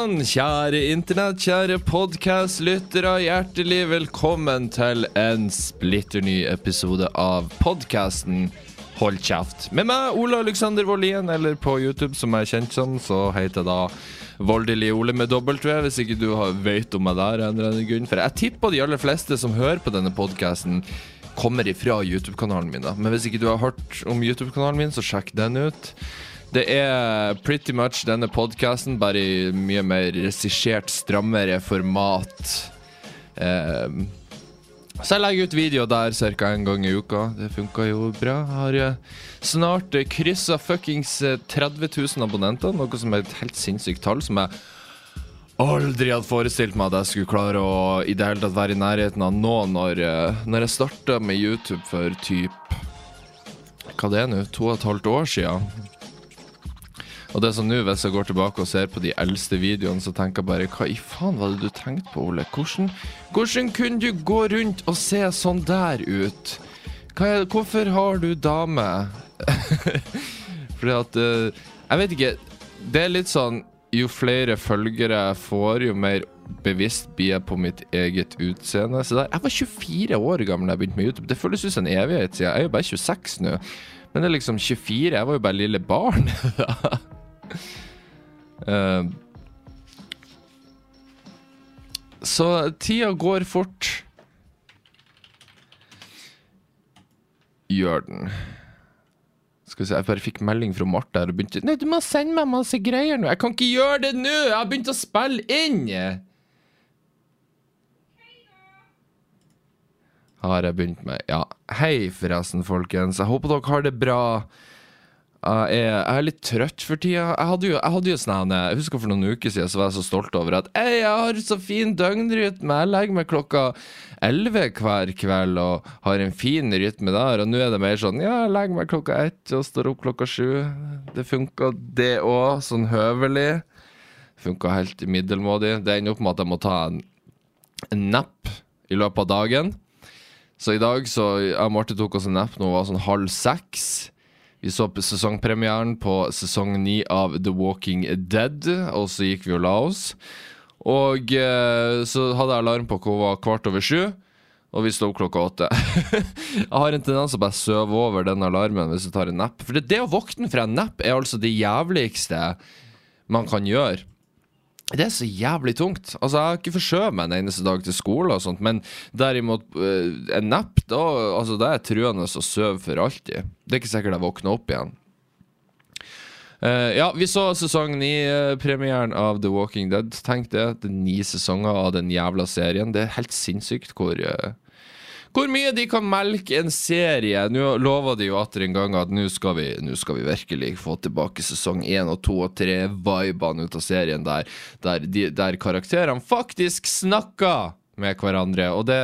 Sann, kjære internett, kjære podkastlyttere. Hjertelig velkommen til en splitter ny episode av podkasten Hold kjeft. Med meg, Ole Alexander Wollien, eller på YouTube som jeg er kjent som, så heter jeg da Voldelig Ole med W, hvis ikke du vet om meg der. For jeg tipper de aller fleste som hører på denne podkasten, kommer ifra YouTube-kanalen min. da Men hvis ikke du har hørt om YouTube-kanalen min, så sjekk den ut. Det er pretty much denne podkasten, bare i mye mer regissert, strammere format. Um, så jeg legger ut video der ca. en gang i uka. Det funka jo bra. Jeg har eh, snart kryssa fuckings eh, 30 000 abonnenter, noe som er et helt sinnssykt tall, som jeg aldri hadde forestilt meg at jeg skulle klare å i det hele tatt være i nærheten av nå når, eh, når jeg starta med YouTube for typ Hva det er nå? To og et halvt år sia. Og det sånn nå, hvis jeg går tilbake og ser på de eldste videoene, så tenker jeg bare Hva i faen var det du tenkte på, Ole? Hvordan, hvordan kunne du gå rundt og se sånn der ut? Er, hvorfor har du dame? Fordi at eh, Jeg vet ikke. Det er litt sånn Jo flere følgere jeg får, jo mer bevisst blir jeg på mitt eget utseende. Så der, Jeg var 24 år gammel da jeg begynte med YouTube. Det føles ut som en evighet siden. Jeg er jo bare 26 nå. Men det er liksom 24. Jeg var jo bare lille barn. Eh, så tida går fort. Gjør den. Skal vi se, Jeg bare fikk melding fra Marte her og begynte Nei, du må sende meg masse greier nå. Jeg kan ikke gjøre det nå! Jeg har begynt å spille inn! Har jeg begynt med Ja. Hei, forresten, folkens. Jeg håper dere har det bra. Jeg er, litt trøtt for tida. Jeg hadde jo, jeg hadde jo sånn Jeg husker for noen uker siden så var jeg så stolt over at «Ei, jeg har så fin døgnrytme. Jeg legger meg klokka 11 hver kveld og har en fin rytme der. Og nå er det mer sånn ja, jeg legger meg klokka ett og står opp klokka sju. Det funka, det òg, sånn høvelig. Funka helt middelmådig. Det ender opp med at jeg må ta en, en napp i løpet av dagen. Så i dag så Jeg og Marte tok oss en napp når det var sånn halv seks. Vi så på sesongpremieren på sesong ni av The Walking Dead, og så gikk vi og la oss. Og eh, så hadde jeg alarm på var kvart over sju, og vi sto opp klokka åtte. jeg har en tendens til å bare søve over den alarmen hvis jeg tar en napp. For det, det å våkne fra en napp er altså det jævligste man kan gjøre. Det er så jævlig tungt. Altså, Jeg har ikke forskjøvet meg en eneste dag til skole, og sånt men derimot eh, en napp, da altså, det er truende å sove for alltid. Det er ikke sikkert jeg våkner opp igjen. Uh, ja, vi så sesong ni-premieren av The Walking Dead. Tenk det. Det er ni sesonger av den jævla serien. Det er helt sinnssykt hvor eh, hvor mye de kan melke en serie. Nå lover de jo atter en gang at nå skal, vi, nå skal vi virkelig få tilbake sesong én og to og tre, vibene ut av serien der, der, de, der karakterene faktisk snakker med hverandre. Og det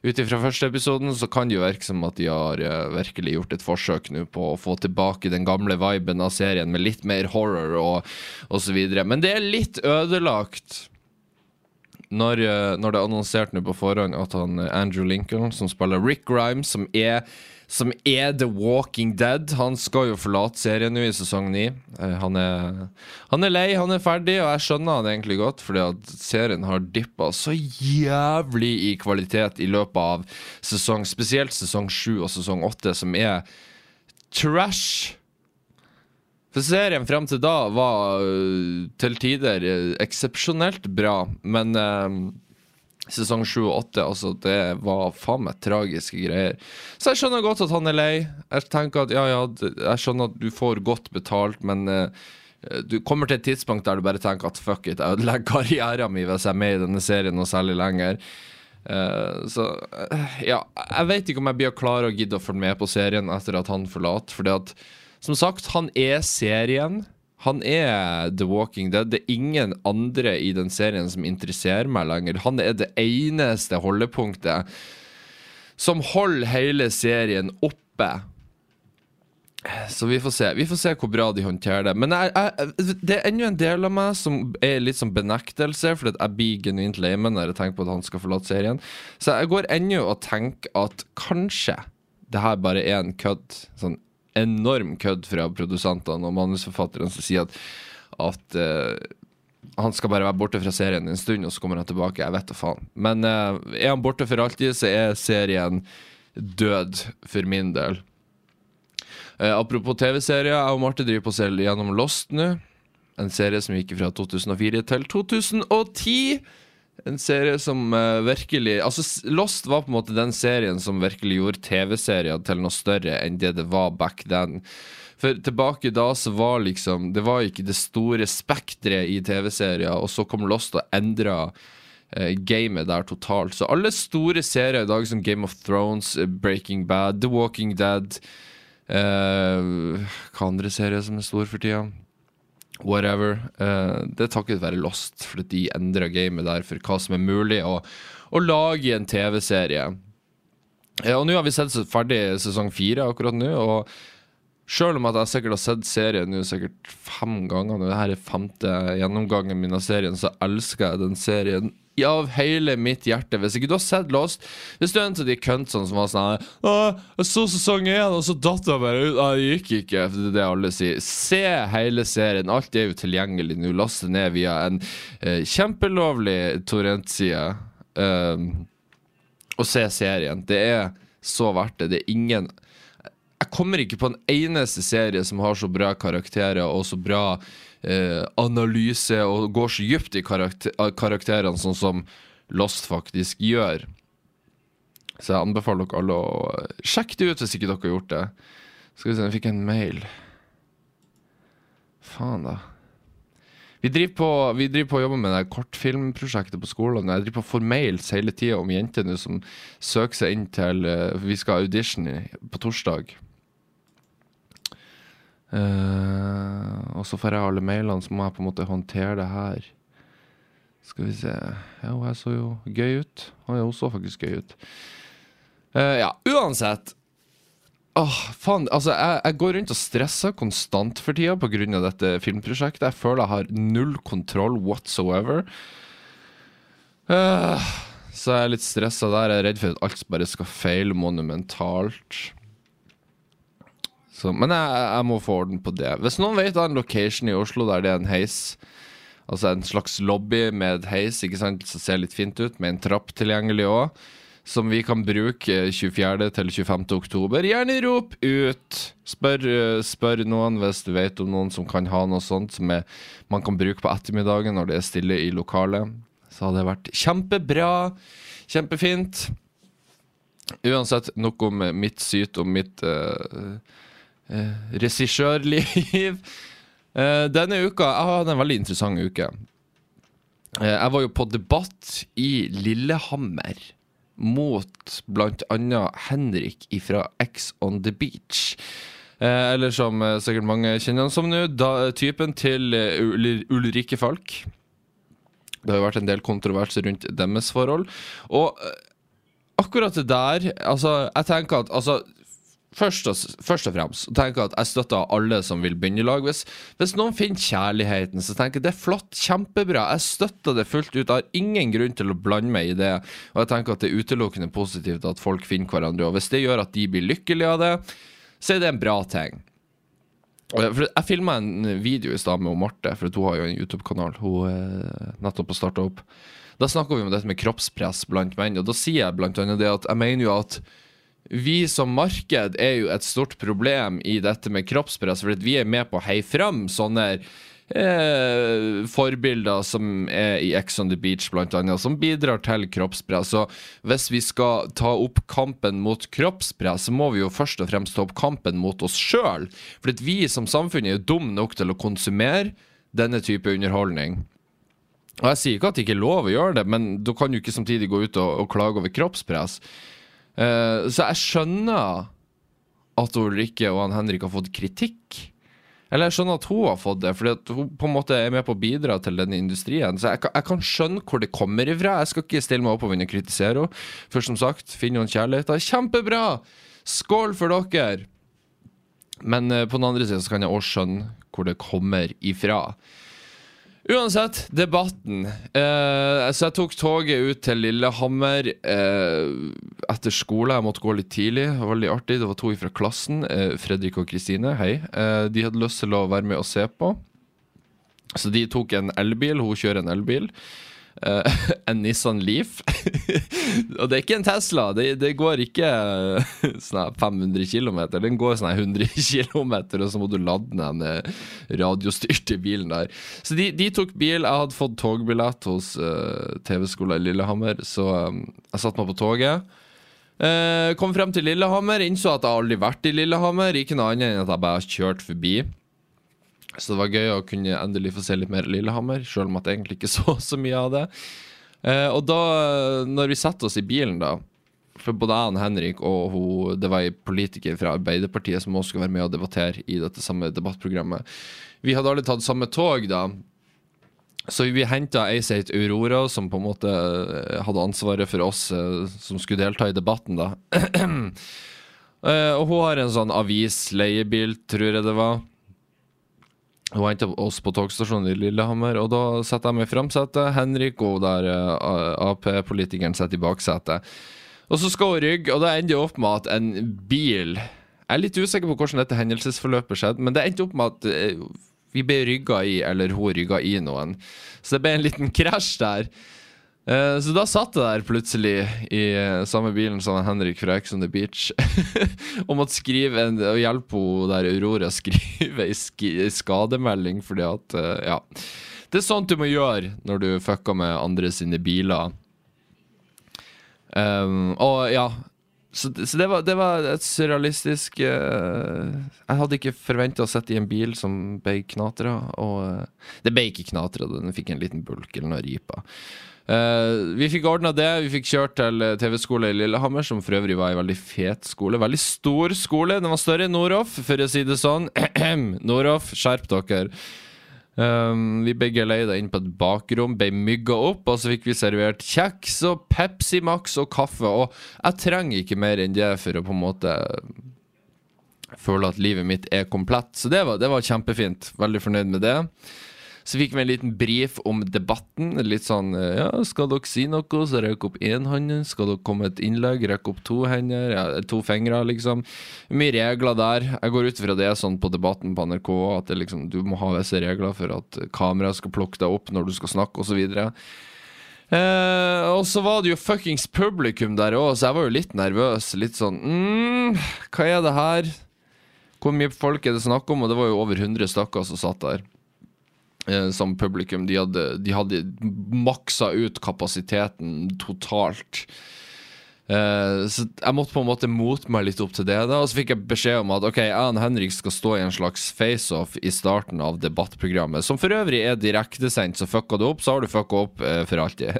ut ifra første episoden så kan det jo virke som at de har uh, virkelig gjort et forsøk nå på å få tilbake den gamle viben av serien med litt mer horror og, videre. Men det er litt ødelagt når, eh, når det er annonsert nå på forhånd at han eh, Andrew Lincoln, som spiller Rick Grimes, som er, som er The Walking Dead Han skal jo forlate serien nå i sesong ni. Eh, Han er, han er lei, han er ferdig, og jeg skjønner han egentlig godt, fordi at serien har dippa så jævlig i kvalitet i løpet av sesong, spesielt sesong sju og sesong åtte, som er trash. For serien frem til da var øh, til tider øh, eksepsjonelt bra, men eh, sesong sju og åtte, altså, det var faen meg tragiske greier. Så jeg skjønner godt at han er lei. Jeg tenker at ja, ja, jeg skjønner at du får godt betalt, men eh, du kommer til et tidspunkt der du bare tenker at fuck it, jeg ødelegger karrieren min hvis jeg er med i denne serien noe særlig lenger. Uh, så uh, ja, jeg vet ikke om jeg blir klar å gidde å følge med på serien etter at han forlater, fordi at som sagt, han er serien. Han er The Walking Dead. Det er ingen andre i den serien som interesserer meg lenger. Han er det eneste holdepunktet som holder hele serien oppe. Så vi får se Vi får se hvor bra de håndterer det. Men jeg, jeg, det er ennå en del av meg som er litt sånn benektelse, fordi jeg blir genuint lei meg når jeg tenker på at han skal forlate serien. Så jeg går ennå og tenker at kanskje det her bare er en kødd. Sånn enorm kødd fra produsentene og manusforfatterne som sier at, at uh, han skal bare være borte fra serien en stund, og så kommer han tilbake. Jeg vet da faen. Men uh, er han borte for alltid, så er serien død for min del. Uh, apropos TV-serier, jeg og Marte driver på selv gjennom Lost nå. En serie som gikk fra 2004 til 2010. En serie som uh, virkelig Altså, Lost var på en måte den serien som virkelig gjorde TV-serier til noe større enn det det var back then. For tilbake da så var liksom Det var ikke det store spekteret i TV-serier, og så kom Lost og endra uh, gamet der totalt. Så alle store serier i dag, som Game of Thrones, eh, Breaking Bad, The Walking Dead uh, Hva andre serier som er store for tida? Whatever. Uh, det er takket være Lost, fordi de endra gamet der for hva som er mulig å, å lage en TV-serie. Uh, og nå har vi sett ferdig sesong fire akkurat nå, og Sjøl om at jeg sikkert har sett serien sikkert fem ganger, når dette er femte gjennomgangen min av serien, så elsker jeg den serien av hele mitt hjerte. Hvis ikke du har sett Lost Hvis du er en av de køntsene som var sånn Jeg så sesong én, og så datt jeg bare ut. Det gikk ikke. Det er det alle sier. Se hele serien. Alt er jo tilgjengelig nå. Last det ned via en eh, kjempelovlig torrentside. Um, og se serien. Det er så verdt det. Det er ingen jeg kommer ikke på en eneste serie som har så bra karakterer og så bra eh, analyse og går så dypt i karakter karakterene, sånn som Lost faktisk gjør. Så jeg anbefaler dere alle å sjekke det ut hvis ikke dere har gjort det. Skal vi se, jeg fikk en mail. Faen, da. Vi driver, på, vi driver på å jobbe med det kortfilmprosjektet på skolen. Jeg driver på å få mails hele tida om jenter som søker seg inn til eh, Vi skal ha audition på torsdag. Eh, og så får jeg alle mailene, så må jeg på en måte håndtere det her. Skal vi se Ja, hun her så jo gøy ut. Å ja, hun så faktisk gøy ut. Uh, ja, uansett. Åh, faen, altså jeg, jeg går rundt og stresser konstant for tida pga. dette filmprosjektet. Jeg føler jeg har null kontroll whatsoever. Uh, så jeg er litt stressa der. Jeg er redd for at alt bare skal feile monumentalt. Så, men jeg, jeg må få orden på det. Hvis noen vet av en location i Oslo der det er en heis, altså en slags lobby med heis, ikke sant, som ser litt fint ut, med en trapp tilgjengelig òg, som vi kan bruke 24. til 25. oktober, gjerne rop ut! Spør, eh, spør noen hvis du vet om noen som kan ha noe sånt som er, man kan bruke på ettermiddagen når det er stille i lokalet. Så hadde det vært kjempebra. Kjempefint. Uansett, nok om eh, mitt syt og mitt uh, uh, regissørliv. Eh, denne uka Jeg hatt en veldig interessant uke. Eh, jeg var jo på debatt i Lillehammer mot annet Henrik fra X on the Beach. Eh, eller som eh, sikkert mange kjenner han som nå, da, typen til eh, Ul Ulrikke Falk. Det har jo vært en del kontroverser rundt deres forhold. Og eh, akkurat det der Altså, jeg tenker at altså, først, og, først og fremst tenker at jeg støtter alle som vil begynne i lag. Hvis, hvis noen finner kjærligheten, så tenker jeg det er flott, kjempebra. Jeg støtter det fullt ut. Jeg har ingen grunn til å blande meg i det. Og jeg tenker at det er utelukkende positivt at folk finner hverandre. Og hvis det gjør at de blir lykkelige av det, så er det en bra ting. For jeg filma en video i stad med Marte, for hun har jo en YouTube-kanal. Hun er nettopp har starta opp. Da snakker vi om dette med kroppspress blant menn, og da sier jeg blant annet det at jeg mener jo at vi som marked er jo et stort problem i dette med kroppspress, for vi er med på å heie fram sånne eh, forbilder som er i Ex on the Beach, blant annet, som bidrar til kroppspress. Og hvis vi skal ta opp kampen mot kroppspress, så må vi jo først og fremst ta opp kampen mot oss sjøl. For vi som samfunn er jo dumme nok til å konsumere denne type underholdning. Og jeg sier ikke at det ikke er lov å gjøre det, men da kan du ikke samtidig gå ut og, og klage over kroppspress. Eh, så jeg skjønner at Ulrikke og han Henrik har fått kritikk. Eller jeg skjønner at hun har fått det, fordi at hun på en måte er med på å bidra til denne industrien. Så jeg jeg kan skjønne hvor det kommer ifra. Jeg skal ikke stille meg opp og begynne å kritisere henne. For som sagt, finner hun kjærlighet. Kjempebra! Skål for dere! Men uh, på den andre siden så kan jeg også skjønne hvor det kommer ifra. Uansett, debatten. Eh, så jeg tok toget ut til Lillehammer eh, etter skole. Jeg måtte gå litt tidlig. Det var veldig artig. Det var to fra klassen. Eh, Fredrik og Kristine, hei. Eh, de hadde lyst til å være med og se på. Så de tok en elbil. Hun kjører en elbil. Eh, en Nissan Leaf. og det er ikke en Tesla. Det, det går ikke eh, sånn 500 km. Den går sånn 100 km, og så må du lade den eh, radiostyrte bilen der. Så de, de, tok bil. Jeg hadde fått togbillett hos uh, TV-skolen i Lillehammer, så um, jeg satte meg på toget. Uh, kom frem til Lillehammer, innså at jeg aldri vært i Lillehammer. Ikke noe annet enn at jeg bare har kjørt forbi. Så det var gøy å kunne endelig få se litt mer Lillehammer, selv om at jeg egentlig ikke så så mye av det. Eh, og da, når vi satte oss i bilen, da For både jeg og Henrik og hun, det var ei politiker fra Arbeiderpartiet som også skulle være med og debattere i dette samme debattprogrammet. Vi hadde alle tatt samme tog, da. Så vi henta ei som het Aurora, som på en måte eh, hadde ansvaret for oss eh, som skulle delta i debatten, da. og hun har en sånn avis, leiebil, tror jeg det var. Hun henta oss på togstasjonen i Lillehammer, og da setter jeg meg i framsetet. Henrik og der uh, Ap-politikeren sitter i baksetet. Og så skal hun rygge, og det ender opp med at en bil Jeg er litt usikker på hvordan dette hendelsesforløpet skjedde, men det endte opp med at uh, vi ble rygga i, eller hun rygga i noen. Så det ble en liten krasj der. Eh, så da satt jeg der plutselig i uh, samme bilen som Henrik fra Ex on the Beach og måtte skrive en, og hjelpe henne der Aurora skrive ei sk skademelding, fordi at uh, Ja. Det er sånt du må gjøre når du fucker med andre sine biler. Um, og ja Så, så det, var, det, var, et surrealistisk Jeg hadde ikke forventa å sitte i en bil som ble knatra, og det ble ikke knatra, den fikk en liten bulk eller noe ripa. Uh, vi fikk ordna det. Vi fikk kjørt til eh, TV-skole i Lillehammer, som for øvrig var en veldig fet skole. Veldig stor skole. Den var større enn Noroff, for å si det sånn. Noroff, skjerp dere. Um, vi begge leide inn på et bakrom, ble mygga opp, og så fikk vi servert kjeks og Pepsi Max og kaffe. Og jeg trenger ikke mer enn det for å på en måte føle at livet mitt er komplett. Så det var, det var kjempefint. Veldig fornøyd med det. Så fikk vi en liten brief om debatten. Litt sånn Ja, skal dere si noe, så rekk opp én hånd. Skal dere komme med et innlegg, rekk opp to hender. Ja, to fingre, liksom. Mye regler der. Jeg går ut fra det sånn på Debatten på NRK at liksom, du må ha visse regler for at kameraet skal plukke deg opp når du skal snakke, osv. Eh, og så var det jo fuckings publikum der òg, så jeg var jo litt nervøs. Litt sånn mm, Hva er det her? Hvor mye folk er det snakk om? Og det var jo over 100 stakkar som satt der. Eh, som publikum. De hadde, de hadde maksa ut kapasiteten totalt. Uh, så jeg måtte på en måte mote meg litt opp til det. da Og så fikk jeg beskjed om at ok, jeg og Henrik skal stå i en slags face-off i starten av debattprogrammet. Som for øvrig er direktesendt, så fucka du opp, så har du fucka opp uh, for alltid.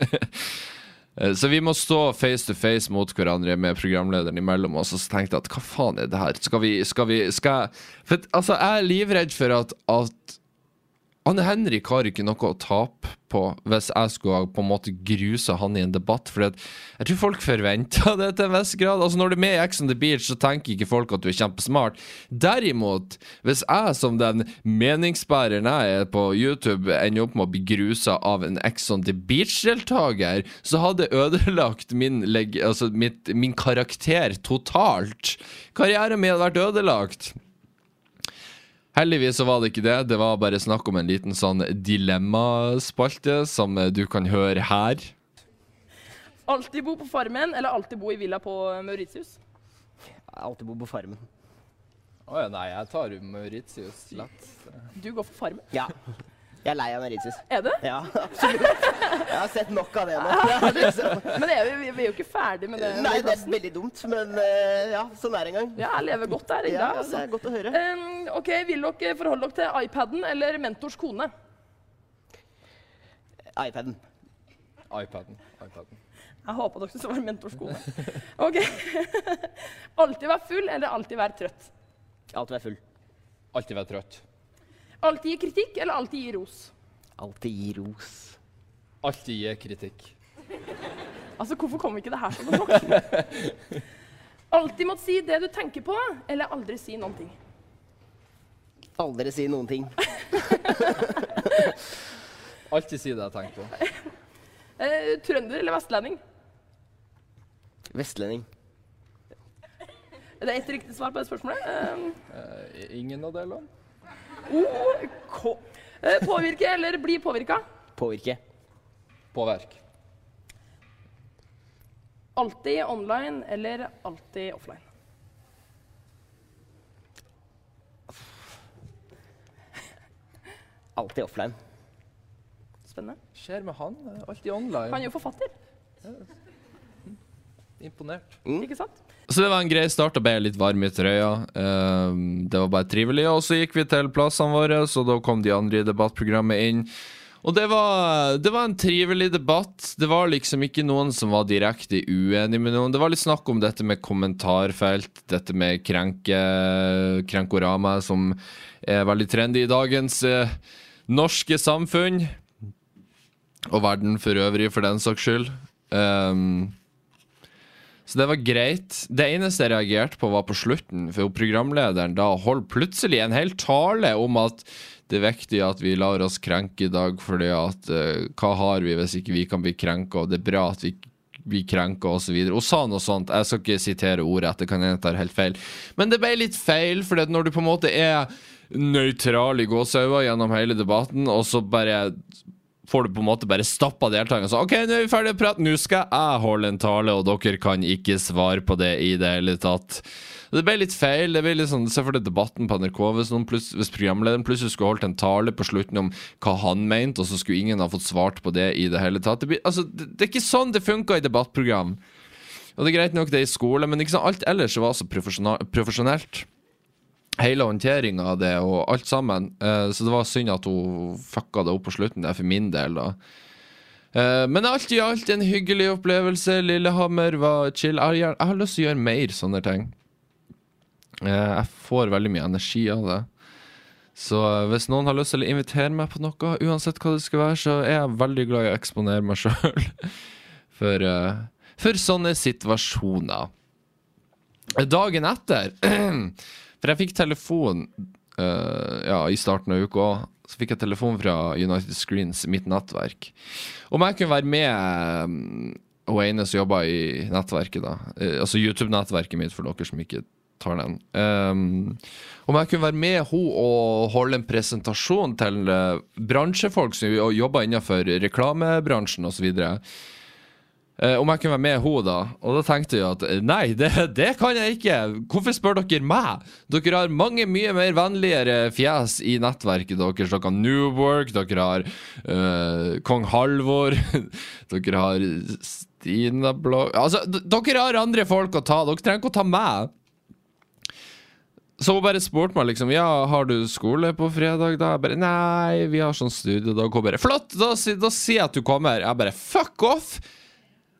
uh, så vi må stå face to face mot hverandre med programlederen imellom oss. Og så tenkte jeg at hva faen er det her? Skal vi, skal vi skal jeg For altså, jeg er livredd for at, at Anne Henrik har ikke noe å tape på hvis jeg skulle på en måte gruse han i en debatt. For jeg tror folk forventer det til en viss grad. Altså Når du er med i Ex on the Beach, så tenker ikke folk at du er kjempesmart. Derimot, hvis jeg som den meningsbæreren jeg er på YouTube, ender opp med å bli grusa av en Ex on the Beach-deltaker, så hadde det ødelagt min, altså mitt, min karakter totalt. Karrieren min hadde vært ødelagt. Heldigvis så var det ikke det. Det var bare snakk om en liten sånn dilemmaspalte som du kan høre her. Alltid bo på Farmen eller alltid bo i villa på Mauritius? Alltid bo på Farmen. Å oh, ja, nei, jeg tar Mauritius lett. Du går for Farmen? Ja. Jeg er lei av Mauritius. Er du? Ja, absolutt. Jeg har sett nok av det nå. liksom. Men er vi, vi, er jo ikke ferdig med det. Nei, det er veldig dumt, men uh, ja, sånn er det en gang. Ja, jeg lever godt der. Ja, altså. det er godt å høre. Um, ok, Vil dere forholde dere til iPaden eller mentors kone? iPaden. iPaden. iPaden. Jeg håpa dere skulle være mentors kone. Ok. alltid være full eller alltid være trøtt? Alltid være full. Alltid være trøtt. Alltid gi kritikk eller alltid gi ros? Alltid gi ros. Alltid gi kritikk. Altså, hvorfor kom ikke det her som nok? alltid måtte si det du tenker på, eller aldri si noen ting? Aldri si noen ting. alltid si det jeg tenker på. Eh, trønder eller vestlending? Vestlending. Det er ett riktig svar på det spørsmålet. Eh, ingen av delene. OK. Eh, Påvirke eller bli påvirka? Påvirke. Påverk. Alltid online eller alltid offline? Alltid offline. Spennende. Skjer med han? Alltid online. Han er jo forfatter, Imponert. ikke sant? Så det var en grei start. Da ble jeg litt varm i trøya. Ehm, det var bare trivelig. Og så gikk vi til plassene våre, så da kom de andre i debattprogrammet inn. Og det var, det var en trivelig debatt. Det var liksom ikke noen som var direkte uenig med noen. Det var litt snakk om dette med kommentarfelt, dette med krenke, krenkorama, som er veldig trendy i dagens eh, norske samfunn. Og verden for øvrig, for den saks skyld. Ehm, så det var greit. Det eneste jeg reagerte på, var på slutten. For programlederen da holdt plutselig en hel tale om at det er viktig at vi lar oss krenke i dag, fordi at uh, hva har vi hvis ikke vi kan bli krenka, og det er bra at vi blir krenka, osv. Hun sa noe sånt. Jeg skal ikke sitere ordet, det kan hende jeg tar helt feil. Men det ble litt feil, for når du på en måte er nøytral i gåseøyne gjennom hele debatten, og så bare får du på en måte bare stappa deltakerne. sånn OK, nå er vi ferdige å prate, nå skal jeg holde en tale, og dere kan ikke svare på det i det hele tatt. Det ble litt feil. det ble litt sånn, Se for deg debatten på NRK hvis, pluss- hvis programlederen plutselig skulle holdt en tale på slutten om hva han mente, og så skulle ingen ha fått svart på det i det hele tatt. Det, blir, altså, det, det er ikke sånn det funka i debattprogram. Og det er greit nok det i skole, men ikke sant, alt ellers var så profesjonelt hele håndteringa av det og alt sammen. Eh, så det var synd at hun fucka det opp på slutten der, for min del, da. Eh, men alt i alt en hyggelig opplevelse. Lillehammer var chill. Jeg har, lyst til å gjøre mer sånne ting. Eh, jeg får veldig mye energi av det. Så hvis noen har lyst til å invitere meg på noe, uansett hva det skal være, så er jeg veldig glad i å eksponere meg sjøl for, for sånne situasjoner. Dagen etter For jeg fikk telefon uh, ja, i starten av uka òg. Så fikk jeg telefon fra United Screens, mitt nettverk. Om jeg kunne være med hun Hun ene som jobba i nettverket, da. Uh, altså YouTube-nettverket mitt, for dere som ikke tar den. Um, om jeg kunne være med hun og holde en presentasjon til eh, bransjefolk som jo- jobber innenfor reklamebransjen osv. Uh, om jeg kunne være med henne da Og da tenkte jeg at eh, nei, det, det kan jeg ikke. Hvorfor spør dere meg? Dere har mange mye mer vennligere fjes i nettverket deres. Dere har Newwork, dere har uh, Kong Halvor, dere har Stina Blog Altså, dere har andre folk å ta. Dere trenger ikke å ta meg. Så hun bare spurte meg liksom Ja, har du skole på fredag da? Jeg bare Nei, vi har sånn studiedag. Hun bare Flott, da, da sier jeg at du kommer. Jeg bare Fuck off!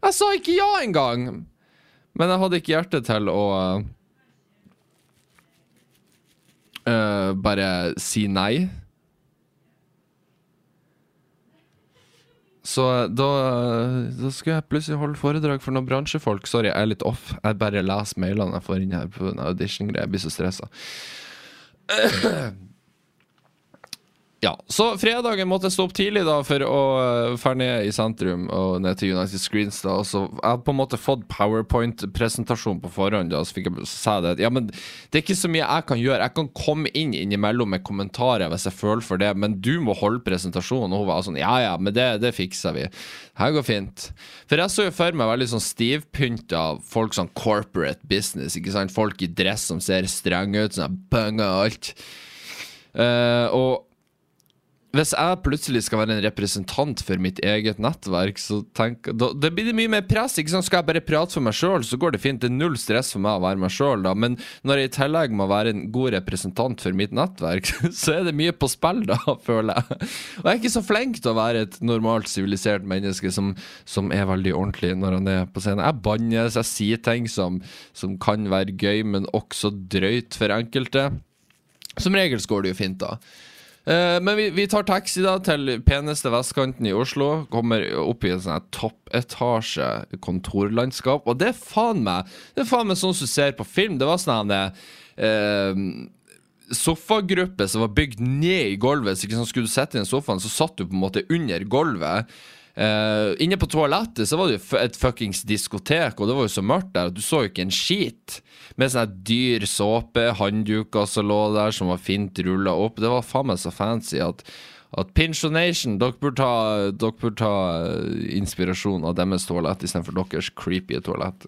Jeg sa ikke ja engang! Men jeg hadde ikke hjerte til å uh, bare si nei. Så da, da skulle jeg plutselig holde foredrag for noen bransjefolk. Sorry, jeg er litt off. Jeg bare leser mailene jeg får inn her på audition-greia. Jeg blir så stressa. Ja, så fredagen måtte jeg stå opp tidlig da for å uh, ned i sentrum og ned til United Screens. da så Jeg hadde på en måte fått powerpoint-presentasjon på forhånd, da, så fikk jeg sa det ja, men det er ikke så mye jeg kan gjøre. Jeg kan komme inn innimellom med kommentarer hvis jeg føler for det, men du må holde presentasjonen. Og hun var sånn ja ja, men det, det fikser vi. Her går fint. For jeg så jo for meg veldig sånn stivpynta folk sånn corporate business, ikke sant. Folk i dress som ser strenge ut, sånn bønger og alt. Uh, og hvis jeg plutselig skal være en representant for mitt eget nettverk, så tenk, da, det blir det mye mer press. ikke sant? Skal jeg bare prate for meg sjøl, så går det fint. Det er null stress for meg å være meg sjøl, da. Men når jeg i tillegg må være en god representant for mitt nettverk, så er det mye på spill, da, føler jeg. Og jeg er ikke så flink til å være et normalt sivilisert menneske som, som er veldig ordentlig når han er på scenen. Jeg bannes, jeg sier ting som, som kan være gøy, men også drøyt for enkelte. Som regel går det jo fint, da. Eh, men vi, vi tar taxi da til peneste vestkanten i Oslo. Kommer opp i en sånn toppetasje kontorlandskap. Og det er faen meg Det er faen meg sånn som du ser på film. Det var sånn her eh, Sofagruppe som var bygd ned i gulvet. Så ikke sånn, skulle du sette inn sofaen, så satt du på en måte under gulvet. Eh, inne på toalettet så var det jo et fuckings diskotek, og det var jo så mørkt der at du så jo ikke en skit. Med sånn dyr såpe, håndduker som lå der, som var fint rulla opp. Det var faen meg så fancy at at Pinchonation, dere burde ta, dere burde ta eh, inspirasjon av deres toalett istedenfor deres creepy toalett.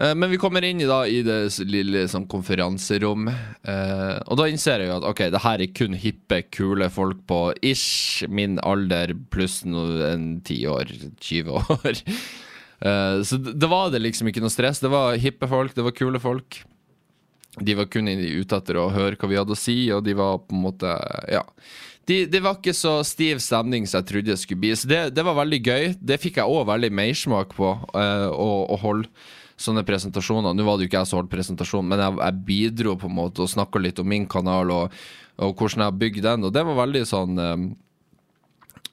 Eh, Men vi kommer inn i, da, i det lille sånn konferanserom, eh, og da innser jeg jo at ok, det her er kun hippe, kule folk på ish min alder pluss no, en 10 år, 20 år. Eh, så da var det liksom ikke noe stress. Det var hippe folk, det var kule folk. De var kun ute etter å høre hva vi hadde å si, og de var på en måte Ja. De, det var ikke så stiv stemning som jeg trodde det skulle bli. Så det, det var veldig gøy. Det fikk jeg òg veldig mersmak på, eh, å, å holde sånne presentasjoner. Nå var det jo ikke jeg som holdt presentasjonen, men jeg, jeg bidro på en måte og snakka litt om min kanal og, og hvordan jeg har bygd den, og det var veldig sånn eh,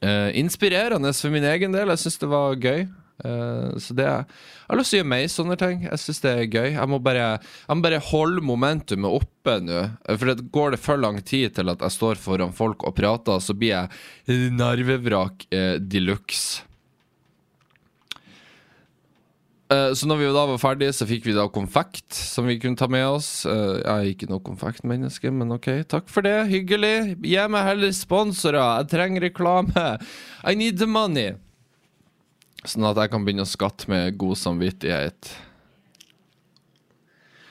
eh, inspirerende for min egen del. Jeg syns det var gøy. Uh, så det Jeg har lyst til å gjøre mer sånne ting. Jeg syns det er gøy. Jeg må bare, jeg må bare holde momentumet oppe nå. For det går det for lang tid til at jeg står foran folk og prater, så blir jeg narvevrak uh, de luxe. Eh, Så når vi da var ferdige, så fikk vi da konfekt som vi kunne ta med oss. Eh, Jeg er ikke noe konfektmenneske, men ok, takk for det. Hyggelig. Gi meg heller sponsorer. Jeg trenger reklame. I need the money. Sånn at jeg kan begynne å skatte med god samvittighet.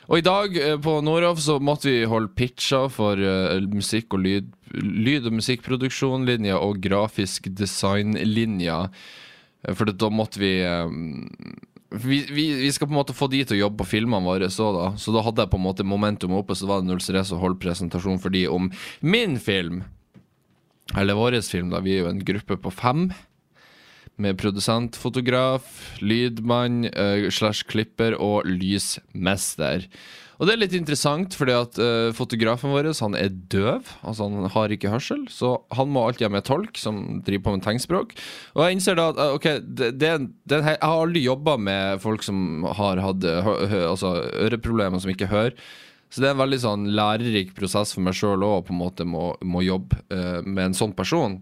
Og i dag eh, på Nordhoff så måtte vi holde pitcher for musikk- og lyd, lyd- og musikkproduksjonlinja og grafisk designlinja. For da måtte vi vi, vi, vi skal på en måte få de til å jobbe på filmene våre, så da. Så da hadde jeg på en måte momentum oppe, så var det null stress å holde presentasjon for de om min film. Eller vår film, da. Vi er jo en gruppe på fem. Med produsent, fotograf, lydmann uh, slash klipper og lysmester. Og det er litt interessant, fordi at uh, fotografen vår han er døv. Altså han har ikke hørsel, så han må alltid ha med tolk som driver på med tegnspråk. Og jeg innser da at uh, ok, det, det, det, jeg har aldri jobba med folk som har hatt eh, altså, øreproblemer, som ikke hører. Så det er en veldig sånn lærerik prosess for meg sjøl òg, på en måte må, må jobbe uh, med en sånn person.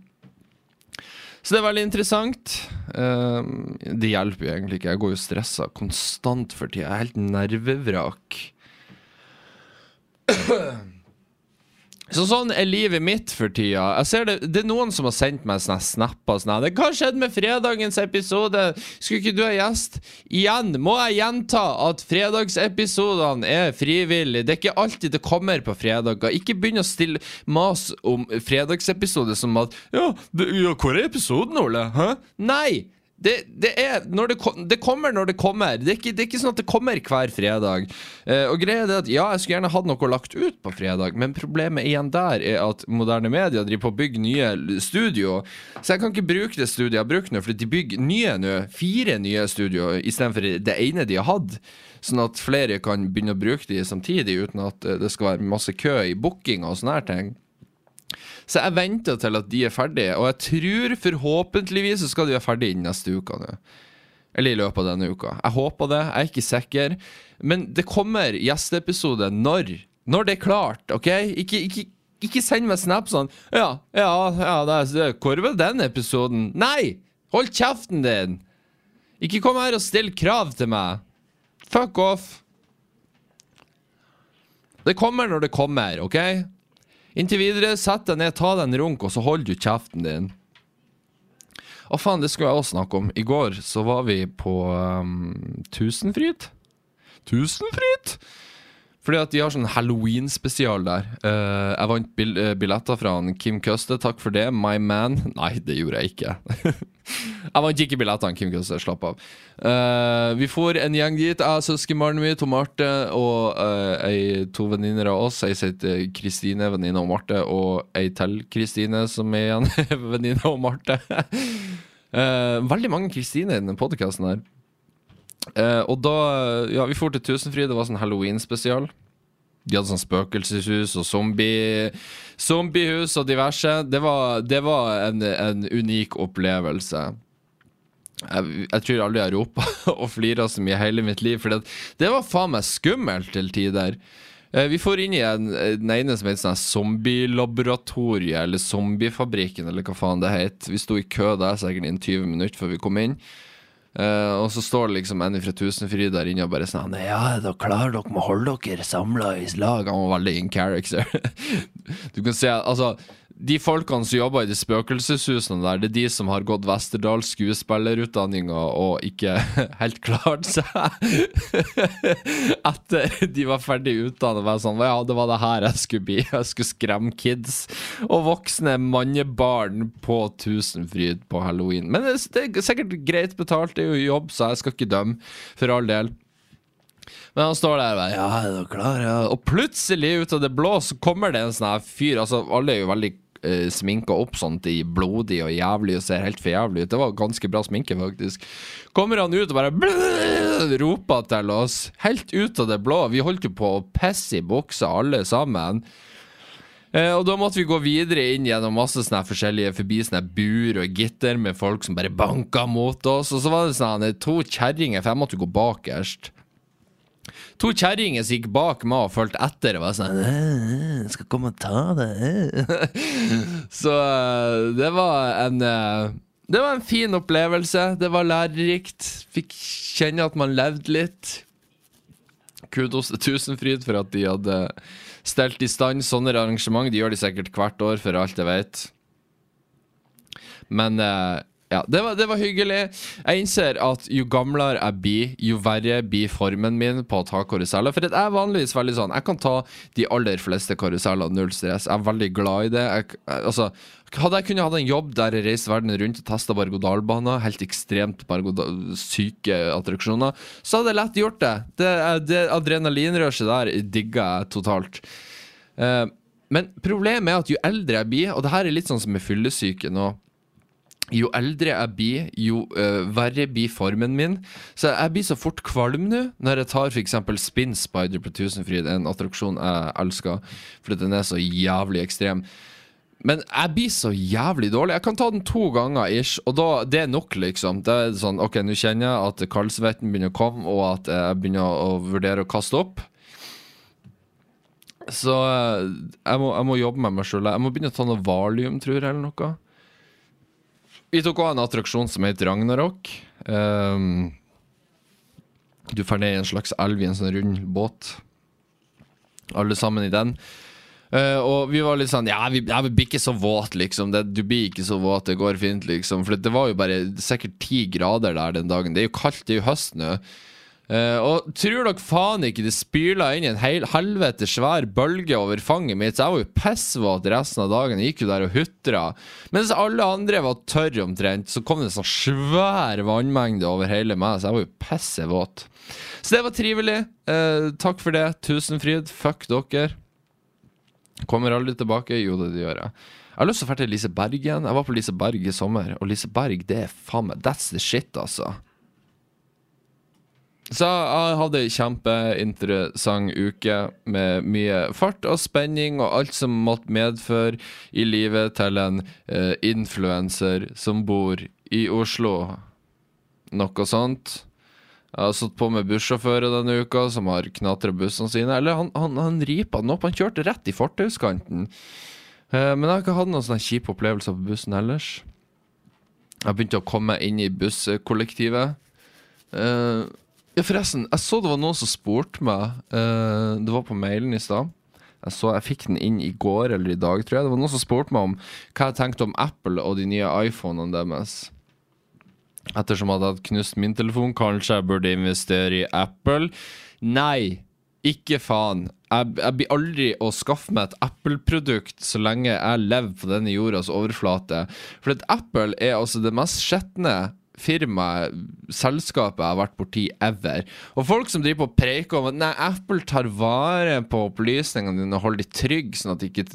Så det er veldig interessant. Uh, det hjelper jo egentlig ikke. Jeg går jo stressa konstant for tida. Jeg er helt nervevrak. Så sånn er livet mitt for tida. Jeg ser det, det er noen som har sendt meg sånne snapper. Sånne. Det, Hva skjedde med fredagens episode? Skulle ikke du ha gjest? Igjen må jeg gjenta at fredagsepisodene er frivillige. Det er ikke alltid det kommer på fredager. Ikke begynn å stille mas om fredagsepisode som at Ja, det, ja hvor er episoden, Ole? Hæ? Nei! Det, det, er når det, det kommer når det kommer. Det er, ikke, det er ikke sånn at det kommer hver fredag. Eh, og greia er at Ja, jeg skulle gjerne hatt noe lagt ut på fredag, men problemet igjen der er at moderne media driver på å bygge nye studio. Så jeg kan ikke bruke det studioet jeg har brukt nå, for de bygger nye nå. Fire nye studio istedenfor det ene de har hatt. Sånn at flere kan begynne å bruke de samtidig, uten at eh, det skal være masse kø i booking og sånne her ting. Så jeg venter til at de er ferdige, og jeg tror forhåpentligvis så skal de være ferdige innen neste uke nå. Eller i løpet av denne uka. Jeg håper det, jeg er ikke sikker. Men det kommer gjesteepisode når. Når det er klart, OK? Ikke, ikke, ikke send meg snap sånn Ja, ja, ja det er, hvor var den episoden? Nei! Hold kjeften din! Ikke kom her og still krav til meg. Fuck off. Det kommer når det kommer, OK? Inntil videre, sett deg ned, ta deg en runk, og så hold du kjeften din. Å faen, det skulle jeg også snakke om. I går så var vi på um, Tusenfryd. Tusenfryd? Fordi at de har sånn Halloween-spesial der. Uh, jeg vant bil eh, billetter fra han Kim Køste, takk for det. My man. Nei, det gjorde jeg ikke. jeg vant ikke billettene, Kim Køste. Slapp av. Uh, vi får en gjeng dit. Jeg, søskenbarnet mitt og Marte og uh, ei, to venninner av oss. Ei heter Kristine, venninne av Marte, og ei til Kristine, som er igjen venninne av Marte. Veldig mange Kristine i denne podkasten her. Eh, og da Ja, vi dro til Tusenfryd. Det var sånn Halloween-spesial. De hadde sånn spøkelseshus og zombie zombiehus og diverse. Det var, det var en, en unik opplevelse. Jeg, jeg tror aldri jeg har ropa og flira så mye i hele mitt liv, for det, det var faen meg skummelt til tider. Eh, Vi får inn i en, den ene som heter sånn zombielaboratoriet, eller zombiefabrikken, eller hva faen det het. Vi sto i kø der sikkert innen 20 minutter før vi kom inn. Eh, og så står det liksom en fra Tusenfryd der inne og bare sånn Ja, da klarer dere å holde dere samla i lag. Han var veldig in character. du kan se, altså de folkene som jobber i de spøkelseshusene der, det er de som har gått Westerdals skuespillerutdanninga og ikke helt klart seg etter de var ferdig utdannet. Var sånn, ja, det var det her jeg skulle bli. Jeg skulle skremme kids og voksne mannebarn på Tusenfryd på halloween. Men det er sikkert greit betalt, det er jo jobb, så jeg skal ikke dømme, for all del. Men han står der og bare, ja, er du klar? Ja. Og plutselig, ut av det blå, så kommer det en sånn her fyr. Altså, alle er jo veldig uh, sminka opp sånn til blodig og jævlig og ser helt for jævlig ut. Det var ganske bra sminke, faktisk. Kommer han ut og bare roper til oss, helt ut av det blå. Vi holdt jo på å pisse i buksa, alle sammen. Eh, og da måtte vi gå videre inn gjennom masse sånne forskjellige forbi sånne bur og gitter med folk som bare banka mot oss. Og så var det sånn to kjerringer, for jeg måtte jo gå bakerst. To kjerringer som gikk bak meg og fulgte etter og var sånn «Øh, 'Skal komme og ta det'. Så eh, det var en eh, Det var en fin opplevelse. Det var lærerikt. Fikk kjenne at man levde litt. Kudos til Tusenfryd for at de hadde stelt i stand sånne arrangement. De gjør de sikkert hvert år, for alt jeg vet. Men eh, ja, det var, det var hyggelig. Jeg innser at jo gamlere jeg blir, jo verre blir formen min på å ta karuseller. For jeg er vanligvis veldig sånn Jeg kan ta de aller fleste karuseller, null stress. Jeg er veldig glad i det. Jeg, altså, hadde jeg kunnet hatt en jobb der jeg reiste verden rundt og testa berg-og-dal-baner, helt ekstremt syke attraksjoner, så hadde jeg lett gjort det. Det, det adrenalinrushet der digger jeg totalt. Uh, men problemet er at jo eldre jeg blir, og det her er litt sånn som med fyllesyke nå jo eldre jeg blir, jo uh, verre blir formen min. Så jeg blir så fort kvalm nå når jeg tar f.eks. Spin Spider på Tusenfryd, en attraksjon jeg elsker, fordi den er så jævlig ekstrem. Men jeg blir så jævlig dårlig. Jeg kan ta den to ganger ish, og da, det er nok, liksom. Det er sånn, ok, Nå kjenner jeg at kaldsvetten begynner å komme, og at jeg begynner å vurdere å kaste opp. Så øh, jeg må, jeg må jobbe med meg sjøl. Jeg må begynne å ta noe valium, tror jeg, eller noe. Vi tok også en attraksjon som heter Ragnarok. Um, du drar ned i en slags elv i en sånn rund båt. Alle sammen i den. Uh, og vi var litt sånn Ja, vi, ja, vi blir ikke så våt, liksom. Det, du blir ikke så våt, det går fint, liksom. For det var jo bare sikkert ti grader der den dagen. Det er jo kaldt, det er jo høst nå. Eh, og tror dere faen ikke det spyla inn en hel, helvete svær bølge over fanget mitt? Så jeg var jo pissvåt resten av dagen. Jeg gikk jo der og hutra. Mens alle andre var tørre omtrent, så kom det en sånn svær vannmengde over hele meg, så jeg var jo pissevåt. Så det var trivelig. Uh, takk for det. Tusenfryd. Fuck dere. Kommer aldri tilbake. Jo, det gjør jeg. Jeg har lyst til å dra til Liseberg igjen. Jeg var på Liseberg i sommer, og Liseberg, det er faen meg That's the shit, altså. Så jeg hadde ei kjempeinteressant uke med mye fart og spenning og alt som måtte medføre i livet til en uh, influenser som bor i Oslo. Noe sånt. Jeg har satt på med bussjåfører denne uka som har knatra bussene sine. Eller han, han, han ripa den opp. Han kjørte rett i fortauskanten. Eh, men jeg har ikke hatt noen sånne kjipe opplevelser på bussen ellers. Jeg begynte å komme inn i busskollektivet. Eh, ja, forresten, jeg så det var noen som spurte meg eh, Det var på mailen i stad. Jeg, så, jeg fikk den inn i går eller i dag, tror jeg. Det var noen som spurte meg om hva jeg tenkte om Apple og de nye iPhonene deres. Ettersom jeg hadde knust min telefon, kanskje jeg burde investere i Apple? Nei, ikke faen. Jeg, jeg blir aldri å skaffe meg et Apple-produkt så lenge jeg lever på denne jordas overflate. For at Apple er altså det mest skjetne firmaet, selskapet jeg har vært borti ever. Og folk som driver på preiker om at nei, Apple tar vare på opplysningene dine og holder de trygge, sånn at ikke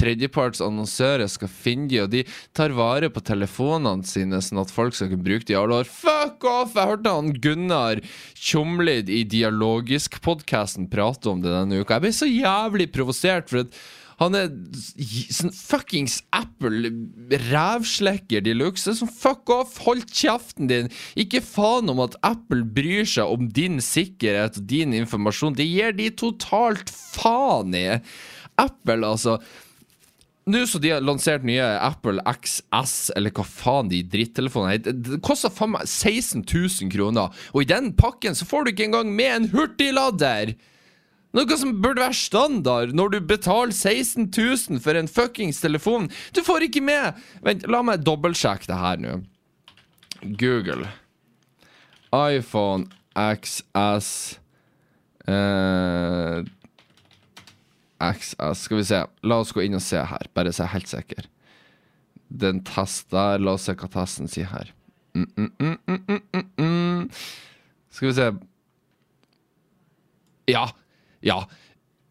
tredjeparts annonsører skal finne de, og de tar vare på telefonene sine, sånn at folk skal kunne bruke de i alle år. Fuck off! Jeg hørte han Gunnar Tjomlid i Dialogisk-podkasten prate om det denne uka. Jeg ble så jævlig provosert, for at Han er sånn fuckings Apple rævslekker de luxe. Sånn fuck off, hold kjeften din. Ikke faen om at Apple bryr seg om din sikkerhet og din informasjon. Det gir de totalt faen i. Apple, altså. Nå så de har lansert nye Apple XS, eller hva faen de drittelefonene heter. Det koster faen meg 16 000 kroner, og i den pakken så får du ikke engang med en hurtiglader! Noe som burde være standard når du betaler 16 000 for en fuckings telefon. Du får ikke med Vent, la meg dobbeltsjekke det her nå. Google. iPhone XS eh, XS Skal vi se. La oss gå inn og se her, bare så jeg er helt sikker. Den test der, la oss se hva testen sier her. Mm, mm, mm, mm, mm, mm, mm. Skal vi se Ja. Ja.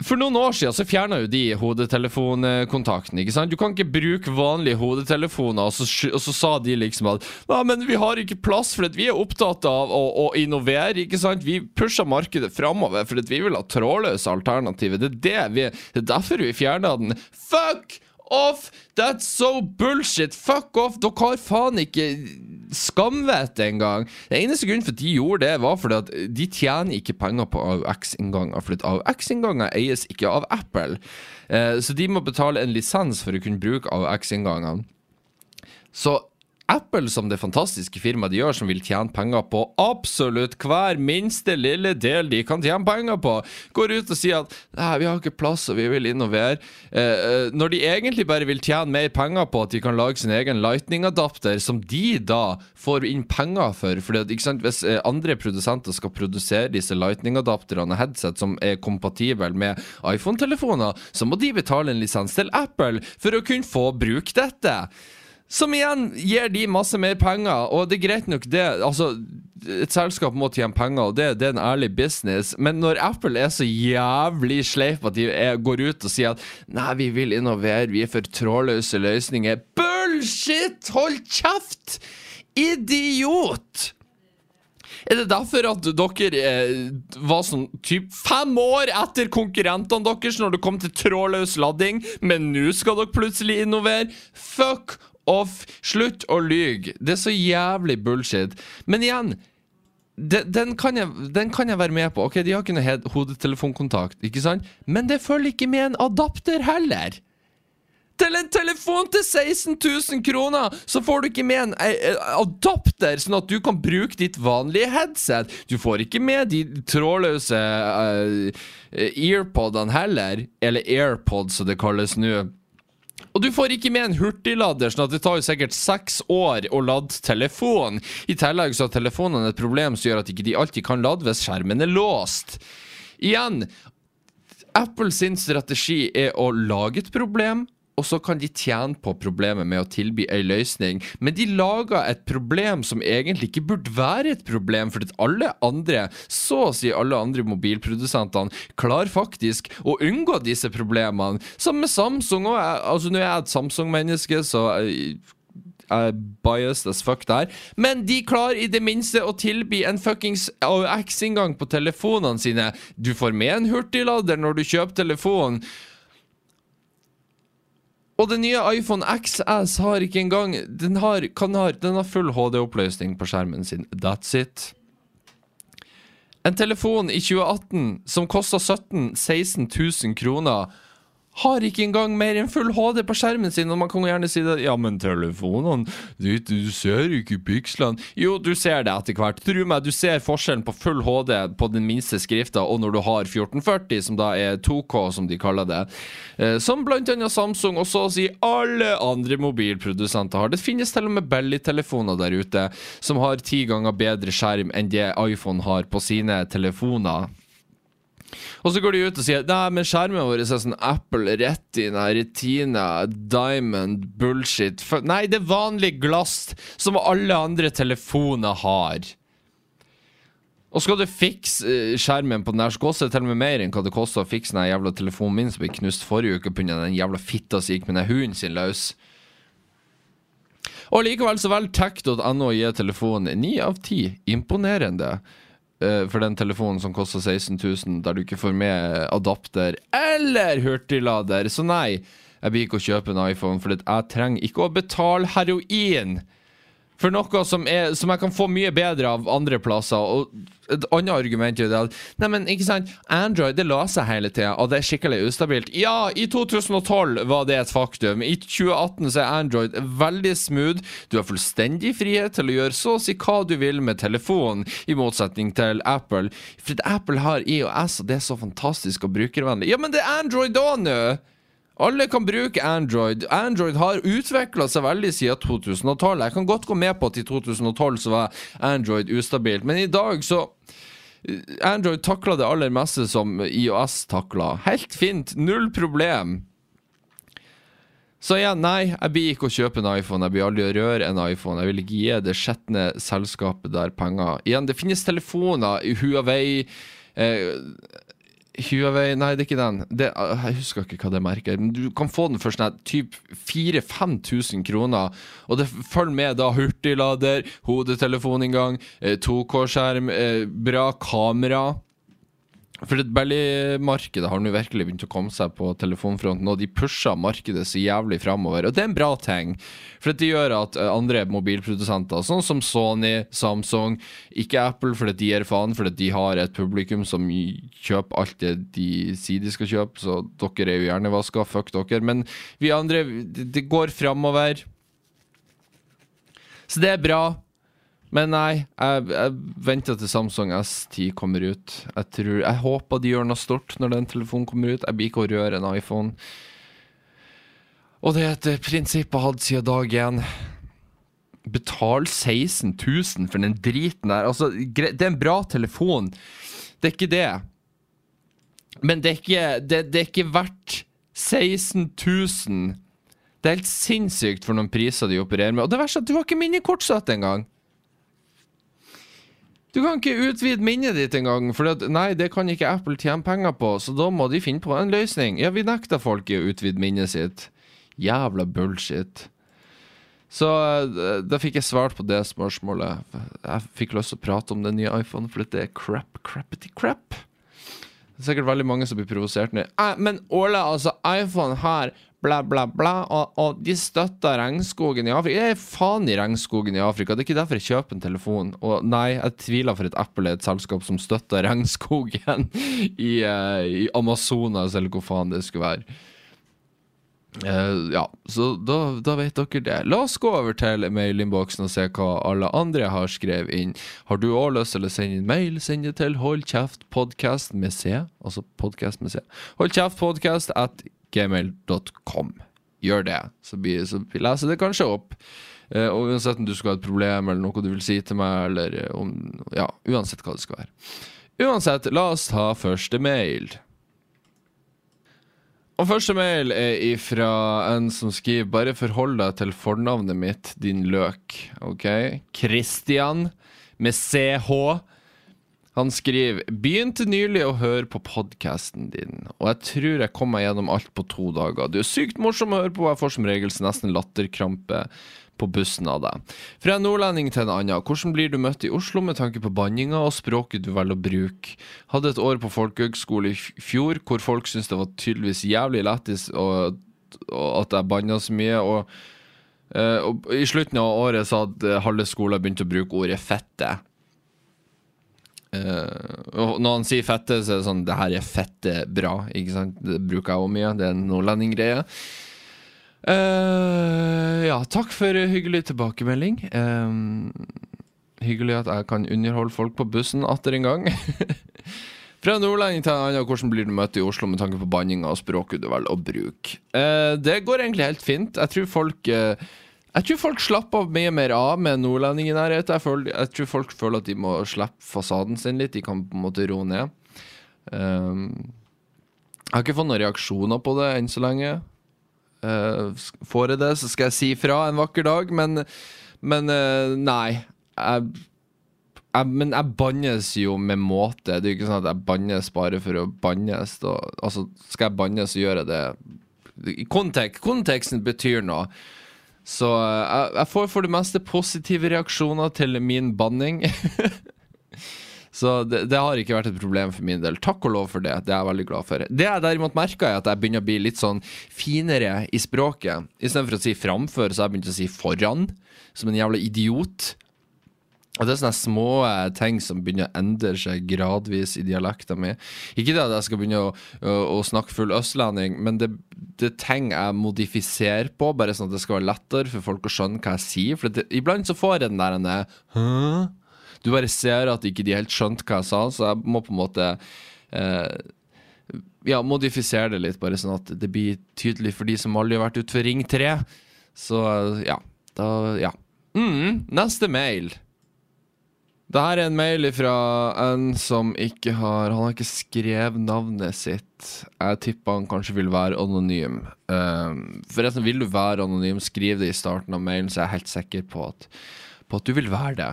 For noen år siden så fjerna jo de hodetelefonkontakten. ikke sant? Du kan ikke bruke vanlige hodetelefoner, og så, og så sa de liksom at Nei, men vi har ikke plass, for vi er opptatt av å, å innovere. ikke sant? Vi pusher markedet framover, for at vi vil ha trådløse alternativer. Det er, det vi, det er derfor vi fjerna den. Fuck off! That's so bullshit! Fuck off! Dere har faen ikke skamvett engang. Den eneste grunnen for at de gjorde det, var fordi at de tjener ikke penger på AUX-innganger. For AUX-innganger eies ikke av Apple. Eh, så de må betale en lisens for å kunne bruke AUX-inngangene. Så Apple som det fantastiske firmaet de gjør, som vil tjene penger på absolutt hver minste lille del de kan tjene penger på, går ut og sier at nei, vi har ikke plass og vi vil innovere, eh, eh, når de egentlig bare vil tjene mer penger på at de kan lage sin egen lightning-adapter, som de da får inn penger for. Fordi sant, Hvis eh, andre produsenter skal produsere disse lightning-adapterne og headset som er kompatible med iPhone-telefoner, så må de betale en lisens til Apple for å kunne få bruke dette. Som igjen gir de masse mer penger, og det er greit nok det. Altså, et selskap må tjene penger, og det, det er en ærlig business. Men når Apple er så jævlig sleip at de er, går ut og sier at nei, vi vil innovere, vi er for trådløse løsninger Bullshit! Hold kjeft! Idiot! Er det derfor at dere eh, var sånn typ fem år etter konkurrentene deres når det kom til trådløs ladding, men nå skal dere plutselig innovere? Fuck off! Slutt å lyge. Det er så jævlig bullshit. Men igjen den, kan jeg, den kan jeg være med på. Ok, De har ikke noe hodetelefonkontakt, ikke sant? Men det følger ikke med en adapter heller. Til en telefon til 16 000 kroner, så får du ikke med en adapter, sånn at du kan bruke ditt vanlige headset. Du får ikke med de trådløse uh, earpodene heller, eller AirPods som det kalles nå. Og du får ikke med en hurtiglader, sånn at det tar jo sikkert seks år å lade telefon. I tillegg så har telefonene et problem som gjør at ikke de alltid kan lade hvis skjermen er låst. Igjen, Apple sin strategi er å lage et problem, og så kan de tjene på problemet med å tilby ei løsning. Men de lager et problem som egentlig ikke burde være et problem, for alle andre, så å si alle andre mobilprodusentene, klarer faktisk å unngå disse problemene. Som med Samsung òg. Altså, nå er jeg et Samsung-menneske, så jeg er biased as fuck der. Men de klarer i det minste å tilby en fuckings AUX-inngang på telefonene sine. Du får med en hurtiglader når du kjøper telefonen. Og den nye iPhone XS har ikke engang Den har, kan ha, den har full HD-oppløsning på skjermen sin. That's it. En telefon i 2018 som kosta 17 000-16 000 kroner, har ikke engang mer enn full HD på skjermen sin. Og man kan jo gjerne si det Ja, men telefonene du, du ser ikke pikslene. Jo, du ser det etter hvert. Tro meg, du ser forskjellen på full HD på den minste skrifta og når du har 1440, som da er 2K, som de kaller det. Eh, som blant annet Samsung og så å si alle andre mobilprodusenter har. Det finnes til og med Belly-telefoner der ute som har ti ganger bedre skjerm enn det iPhone har på sine telefoner. Og så går de ut og sier Nei, men skjermen vår er sånn Apple Retina, Retina, Diamond, bullshit Nei, det er vanlig glass som alle andre telefoner har. Og skal du fikse eh, skjermen på den der, så koster det til og med mer enn hva det koster å fikse den jævla telefonen min som ble knust forrige uke pga. den jævla fitta som gikk med den hunden sin løs. Og likevel så velger tech.no å gi telefonen ni av ti. Imponerende. Eh, for den telefonen som koster 16 000, der du ikke får med adapter eller hurtiglader. Så nei, jeg blir ikke å kjøpe en iPhone, for jeg trenger ikke å betale heroin for noe som, er, som jeg kan få mye bedre av andre plasser. Og et annet argument er at Nei, men ikke sant, Android det løser seg hele tida, og det er skikkelig ustabilt. Ja, i 2012 var det et faktum. I 2018 så er Android veldig smooth. Du har fullstendig frihet til å gjøre så å si hva du vil med telefonen, i motsetning til Apple. For Apple har IOS, og det er så fantastisk og brukervennlig. Ja, men det er Android da nå! Alle kan bruke Android. Android har utvikla seg veldig siden 2012. Jeg kan godt gå med på at i 2012 så var Android ustabilt, men i dag så Android takla det aller meste som IOS takla. Helt fint. Null problem. Så igjen, nei, jeg blir ikke å kjøpe en iPhone. Jeg blir aldri å røre en iPhone. Jeg vil ikke gi det skjetne selskapet der penger. Igjen, det finnes telefoner i Huawei. Eh, Huawei Nei, det er ikke den. Det, jeg husker ikke hva det merker. Du kan få den for sånn typ 4000-5000 kroner. Og det følger med da hurtiglader, hodetelefoninngang, 2K-skjerm, eh, bra kamera. For Belly-markedet har nå virkelig begynt å komme seg på telefonfronten, og de pusher markedet så jævlig framover. Og det er en bra ting, for det gjør at eh, andre mobilprodusenter, sånn som Sony, Samsung, ikke Apple fordi de gir faen, fordi de har et publikum som kjøper alt det de sier de skal kjøpe, så dere er jo hjernevaska, fuck dere. Men vi andre, det går framover. Så det er bra. Men nei, jeg, jeg venter til Samsung S10 kommer ut. Jeg, tror, jeg håper de gjør noe stort når den telefonen kommer ut. Jeg blir ikke å røre en iPhone. Og det er et prinsipp jeg har hatt siden dag én. Betal 16 000 for den driten der. Altså, det er en bra telefon. Det er ikke det. Men det er ikke, det, det er ikke verdt 16 000. Det er helt sinnssykt for noen priser de opererer med. Og det verste er at du har ikke minnekortstøtte engang. Du kan ikke utvide minnet ditt engang, for at, nei, det kan ikke Apple tjene penger på, så da må de finne på en løsning. Ja, vi nekter folk i å utvide minnet sitt. Jævla bullshit. Så eh, da fikk jeg svart på det spørsmålet. Jeg fikk lyst til å prate om den nye iPhone, for det er crap, crappity crap. Det er sikkert veldig mange som blir provosert nå. Eh, men Åle, altså, iPhone har bla, bla, bla, og, og, de støtter regnskogen i Afrika. Jeg er faen i regnskogen i Afrika. Det er ikke derfor jeg kjøper en telefon. Og nei, jeg tviler for et Apple er et selskap som støtter regnskogen i, uh, i Amazonas, eller hvor faen det skulle være. Uh, ja, så da, da, vet dere det. La oss gå over til mailinnboksen og se hva alle andre har skrevet inn. Har du òg lyst til å sende inn mail, send det til Hold kjeft podcast med C. Altså podcast med C. Hold kjeft podcast at gmail.com. Gjør det, så, blir, så leser det kanskje opp. Uh, og uansett om du skal ha et problem eller noe du vil si til meg, eller om Ja, uansett hva det skal være. Uansett, la oss ta første mail. Og første mail er ifra en som skriver Bare forhold deg til fornavnet mitt, din løk. OK? Christian med CH. Han skriver Begynte nylig å høre på podkasten din, og jeg tror jeg kom meg gjennom alt på to dager. Du er sykt morsom å høre på, og jeg får som regel nesten latterkrampe på bussen av deg. Fra en nordlending til en annen, hvordan blir du møtt i Oslo med tanke på banninga og språket du velger å bruke? Hadde et år på folkehøgskole i fjor hvor folk syntes det var tydeligvis jævlig lættis at jeg banna så mye. og Uh, I slutten av året så hadde halve skolen begynt å bruke ordet 'fette'. Uh, når han sier 'fette', så er det sånn 'det her er fette bra'. Ikke sant? Det bruker jeg òg mye. Det er en nordlendinggreie. Uh, ja, takk for hyggelig tilbakemelding. Uh, hyggelig at jeg kan underholde folk på bussen atter en gang. Fra nordlending til en annen, hvordan blir du møtt i Oslo med tanke på banninga og språket du velger å bruke? Uh, det går egentlig helt fint. Jeg tror folk uh, Jeg tror folk slapper mye mer av med nordlending i nærheten. Jeg, jeg, tror folk føler at de må slippe fasaden sin litt. De kan på en måte roe ned. Um, jeg har ikke fått noen reaksjoner på det enn så lenge. Uh, får jeg det, så skal jeg si fra en vakker dag, men, men uh, nei. Jeg, jeg, men jeg bannes jo med måte. Det er jo ikke sånn at jeg bannes bare for å bannes. Da. Altså, skal jeg bannes, så gjør jeg det Kontek Konteksten betyr noe. Så uh, jeg, jeg, får for det meste positive reaksjoner til min banning. Så det, det har ikke vært et problem for min del. Takk og lov for det. Det er jeg veldig glad for. Det jeg derimot merka, er at jeg begynner å bli litt sånn finere i språket. Istedenfor å si framfør, så har jeg begynt å si foran. Som en jævla idiot. Og det er sånne små eh, ting som begynner å endre seg gradvis i dialekta mi. Ikke det at jeg skal begynne å, å, å snakke full østlending, men det, det er ting jeg modifiserer på, bare sånn at det skal være lettere for folk å skjønne hva jeg sier. For det, iblant så får jeg den der en, Hæ? Du bare ser at ikke de helt skjønte hva jeg sa, så jeg må på en måte eh, ja, modifisere det litt, bare sånn at det blir tydelig for de som aldri har vært ute for Ring 3. Så ja, da Ja. Mm, neste mail. Det her er en mail fra en som ikke har Han har ikke skrevet navnet sitt. Jeg tipper han kanskje vil være anonym. Um, forresten, vil du være anonym, skriv det i starten av mailen, så jeg er helt sikker på at, på at du vil være det.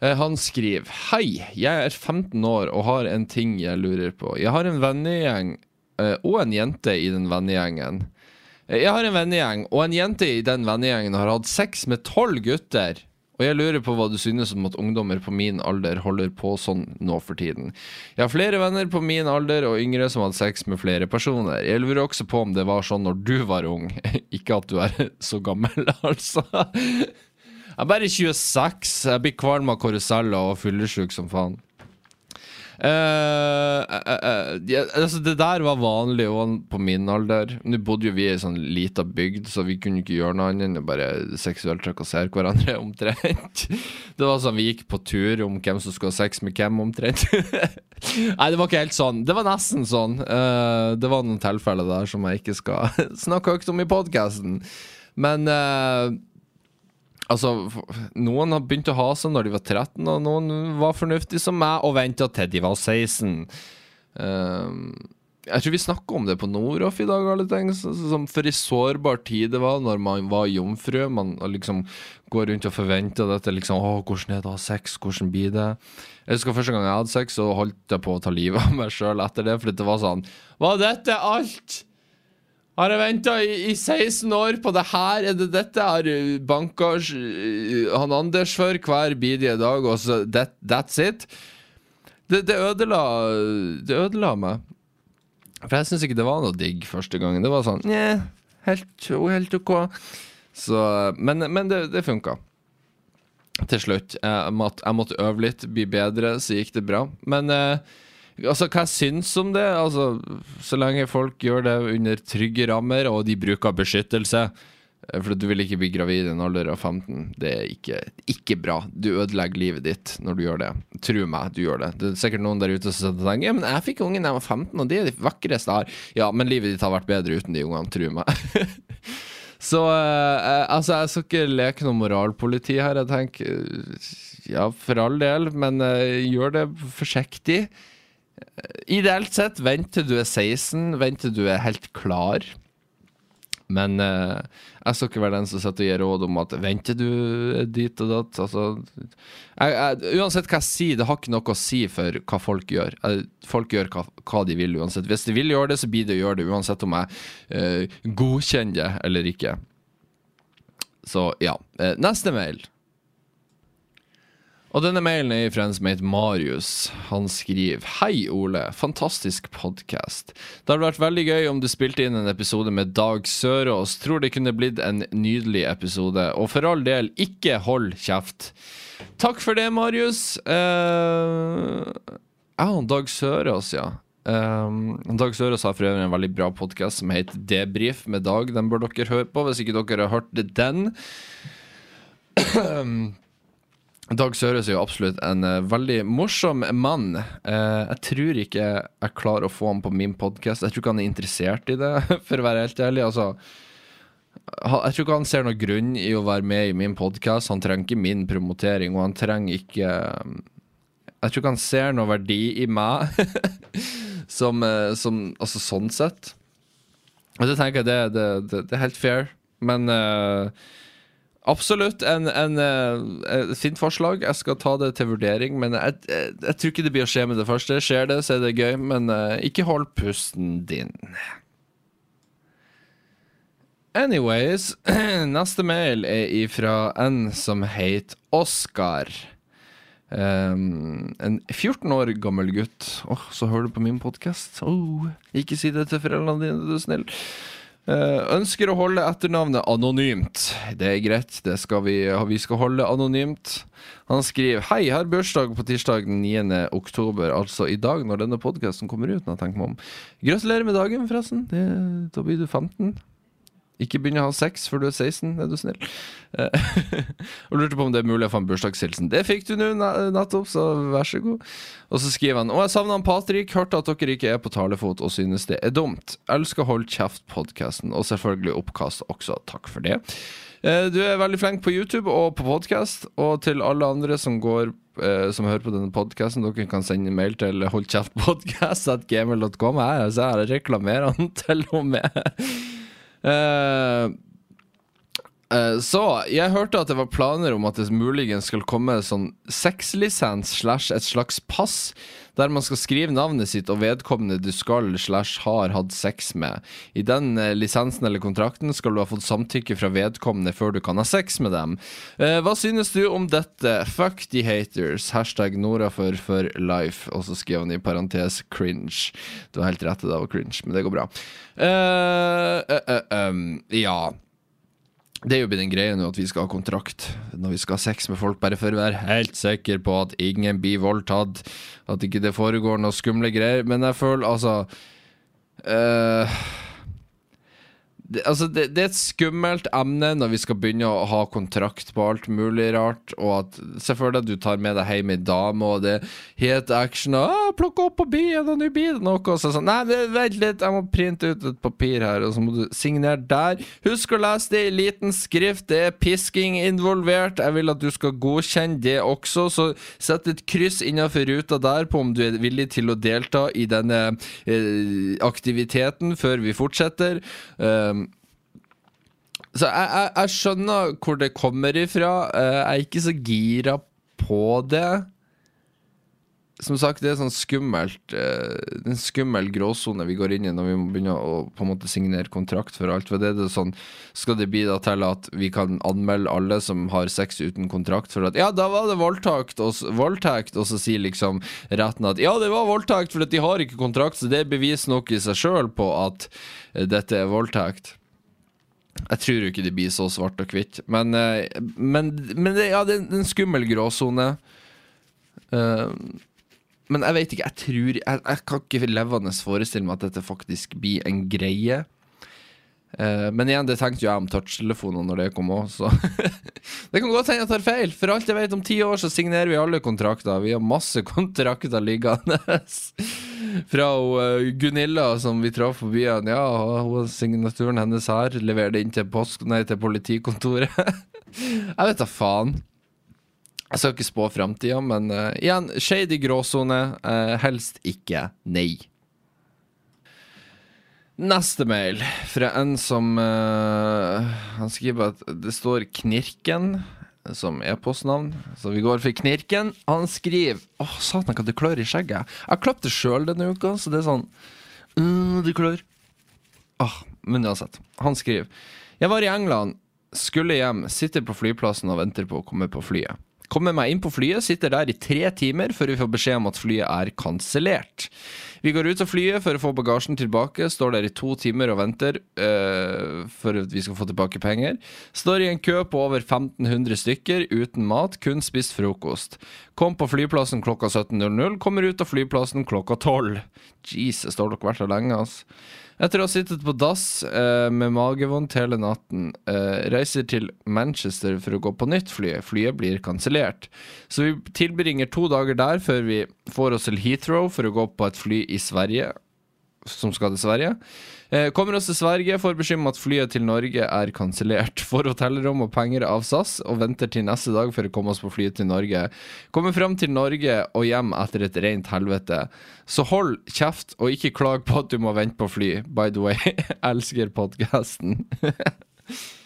Eh, han skriver Hei, jeg er 15 år og har en ting jeg lurer på. Jeg har en vennegjeng eh, og en jente i den vennegjengen. Eh, Jeg har en vennegjeng, og en jente i den vennegjengen har hatt sex med tolv gutter. Og jeg lurer på hva du synes om at ungdommer på min alder holder på sånn nå for tiden. Jeg har flere venner på min alder og yngre som hatt sex med flere personer. Jeg lurer også på om det var sånn når du var ung. Ikke at du er så gammel, altså. Jeg er bare 26. Jeg blir kvalm av karuseller og fyllesyk som faen. Eh, uh, uh, ja, altså det der var vanlig òg på min alder. Nå bodde jo vi i ei sånn lita bygd, så vi kunne ikke gjøre noe annet enn å bare seksuelt trakassere hverandre, omtrent. Det var sånn vi gikk på tur om hvem som skulle ha sex med hvem, omtrent. Nei, det var ikke helt sånn. Det var nesten sånn. Det var noen tilfeller der som jeg ikke skal snakke høyt om i podkasten. Men Altså, noen har begynt å ha seg når de var 13, og noen var fornuftige som meg og venta til de var 16. Um, jeg tror vi snakka om det på Noroff i dag, alle ting. Som for ei sårbar tid det var når man var jomfru. Man liksom går rundt og forventer dette. liksom, å, 'Hvordan er det å ha sex? Hvordan blir det?' Jeg husker Første gang jeg hadde sex, så holdt jeg på å ta livet av meg sjøl etter det. For det var sånn Var dette alt? Har jeg venta i, i 16 år på det her? Er det dette jeg har banka han Anders for hver bidige dag, og så that, that's it? Det, det ødela Det ødela meg. For jeg syns ikke det var noe digg første gangen. Det var sånn Nja, helt, helt ok. Så, men, men det, det funka. Til slutt. Jeg måtte, jeg måtte øve litt, bli bedre, så gikk det bra. Men eh, Altså, hva syns om det? Altså, så lenge folk gjør det under trygge rammer, og de bruker beskyttelse. eh, For du vil ikke bli gravid i en alder av 15. Det er ikke, ikke bra. Du ødelegger livet ditt når du gjør det. Tro meg, du gjør det. Det er sikkert noen der ute som tenker Ja, men jeg fikk ungen da jeg var 15, og de er de vakreste jeg har. Ja, men livet ditt har vært bedre uten de ungene, tro meg. Så eh, altså, jeg skal ikke leke noe moralpoliti her. Jeg tenker eh, ja, for all del, men eh, gjør det forsiktig. Ideelt sett, vent til du er 16, vent til du er helt klar. Men eh, jeg skal ikke være den som sitter og gir råd om at venter du dit og datt. Altså, jeg, jeg, uansett hva jeg sier, det har ikke noe å si for hva folk gjør. Jeg, Folk gjør hva, hva de vil uansett. Hvis de vil gjøre det, så blir det å gjøre det, uansett om jeg eh, godkjenner det eller ikke. Så ja. Eh, neste mail. Og denne mailen er fra en som heter Marius. Han skriver Hei, Ole. Fantastisk podkast. Det hadde vært veldig gøy om du spilte inn en episode med Dag Sørås. Tror det kunne blitt en nydelig episode. Og for all del, ikke hold kjeft. Takk for det, Marius. Uh, ja, Dag Sørås, ja. Um, Dag Sørås har for øvrig en veldig bra podkast som heter Debrif med Dag. Den bør dere høre på hvis ikke dere har hørt den. Dag Søres er jo absolutt en uh, veldig morsom mann. Uh, jeg tror ikke jeg klarer å få ham på min podkast. Jeg tror ikke han er interessert i det, for å være helt ærlig. Altså, jeg tror ikke han ser noen grunn i å være med i min podkast. Han trenger ikke min promotering, og han trenger ikke eh, Jeg tror ikke han ser noe verdi i meg, som, som Altså sånn sett. Og så tenker jeg det, det, det, det er helt fair, men eh, Absolutt en, en, eh, et fint forslag. Jeg skal ta det til vurdering. Men jeg, jeg, jeg tror ikke det blir å skje med det første. Skjer det, så er det gøy. Men eh, ikke hold pusten din. Anyways, neste mail er ifra en som heter Oskar. Um, en 14 år gammel gutt. Åh, så hører du på min podkast. Oh, ikke si det til foreldrene dine, du er snill. Eh, ønsker å holde etternavnet anonymt. Det er greit, det skal vi, vi skal holde anonymt. Han skriver Hei, har bursdag på tirsdag den 9. oktober, altså i dag når denne podkasten kommer ut. Når jeg meg om Gratulerer med dagen, forresten. Det, da blir du 15. Ikke begynne å ha sex før du er 16, er du snill. Eh, og lurte på om det er mulig å få en bursdagshilsen. Det fikk du nå nettopp, så vær så god. Og så skriver han Å, jeg savna Patrik. Hørte at dere ikke er på talefot og synes det er dumt. Elsker Hold kjeft-podkasten, og selvfølgelig oppkast også. Takk for det. Eh, du er veldig flink på YouTube og på podkast, og til alle andre som går eh, som hører på denne podkasten, dere kan sende mail til holdkjeftpodkast.gmail.com. Jeg, jeg reklamerer han til og med. Uh, uh, så jeg hørte at det var planer om at det muligens skal komme sånn sexlisens slash et slags pass, der man skal skrive navnet sitt og vedkommende du skal slash har hatt sex med. I den uh, lisensen eller kontrakten skal du ha fått samtykke fra vedkommende før du kan ha sex med dem. hva synes du om dette? Fuck the haters. Hashtag Nora for for life. Og så skriver han i parentes cringe. Du har helt rett, det var cringe, men det går bra. Uh, uh, um, ja. Det er jo blitt en greie nå at vi skal ha kontrakt når vi skal ha sex med folk, bare for å være helt sikker på at ingen blir voldtatt. At ikke det foregår noe skumle greier. Men jeg føler altså uh, det, altså det, det, er et skummelt emne når vi skal begynne å ha kontrakt på alt mulig rart. Og at selvfølgelig at du tar med deg hjem ei dame, og det het action og 'Plukk opp på byen, og nå blir det noe.' Og så sånn Nei, vent litt, jeg må printe ut et papir her, og så må du signere der. Husk å lese det i liten skrift, det er pisking involvert. Jeg vil at du skal godkjenne det også, så sett et kryss innenfor ruta der på om du er villig til å delta i denne eh, aktiviteten før vi fortsetter. Uh, så jeg, jeg, jeg, skjønner hvor det kommer ifra. Eh, jeg er ikke så gira på det. Som sagt, det er sånn skummelt eh, En skummel gråsone vi går inn i når vi må begynne å på en måte signere kontrakt for alt. For det er det sånn Skal det bli da til at vi kan anmelde alle som har sex uten kontrakt, for at ja, da var det voldtakt, og, voldtekt, og så sier liksom retten at ja, det var voldtekt, for at de har ikke kontrakt, så det er bevis nok i seg sjøl på at uh, dette er voldtekt. Jeg tror jo ikke det blir så svart og hvitt. Men, eh, men, men det, ja, det er en skummel gråsone. Uh, men jeg vet ikke. Jeg tror Jeg, jeg kan ikke levende forestille meg at dette faktisk blir en greie. Uh, men igjen, det tenkte jo jeg om touchtelefoner når det kom òg, så Det kan godt hende jeg tar feil. For alt jeg vet, om ti år så signerer vi alle kontrakter. Vi har masse kontrakter liggende. Fra uh, Gunilla, som vi traff på byen. Ja, hun signaturen hennes her. Leverer det inn til, post, nei, til politikontoret. jeg vet da faen. Jeg skal ikke spå framtida, men uh, igjen, shady gråsone. helst ikke. Nei. Neste mail fra en som uh, Han skriver at det står Knirken som e-postnavn, så vi går for Knirken. Han skriver Å, oh, satan, hva det klør i skjegget. Jeg har klappet det sjøl denne uka, så det er sånn mm, Det klør. Oh, men uansett. Han skriver Jeg var i England, skulle hjem, sitter på flyplassen og venter på å komme på flyet. Kommer meg inn på flyet, sitter der i tre timer før vi får beskjed om at flyet er kansellert. Vi går ut av flyet for å få bagasjen tilbake, står der i to timer og venter øh, for at vi skal få tilbake penger. Står i en kø på over 1500 stykker uten mat, kun spist frokost. Kom på flyplassen klokka 17.00, kommer ut av flyplassen klokka 12. Jesus, har dere vært der lenge, altså. Etter å ha sittet på dass eh, med magevondt hele natten, eh, reiser til Manchester for å gå på nytt fly. Flyet blir kansellert. Så vi tilbringer to dager der før vi får oss til Heathrow for å gå på et fly i Sverige, som skal til Sverige. Eh, kommer oss til Sverige, får beskjed om at flyet til Norge er kansellert. Får hotellrom og penger av SAS og venter til neste dag for å komme oss på flyet til Norge. Kommer fram til Norge og hjem etter et rent helvete. Så hold kjeft og ikke klag på at du må vente på fly. By the way, elsker podkasten.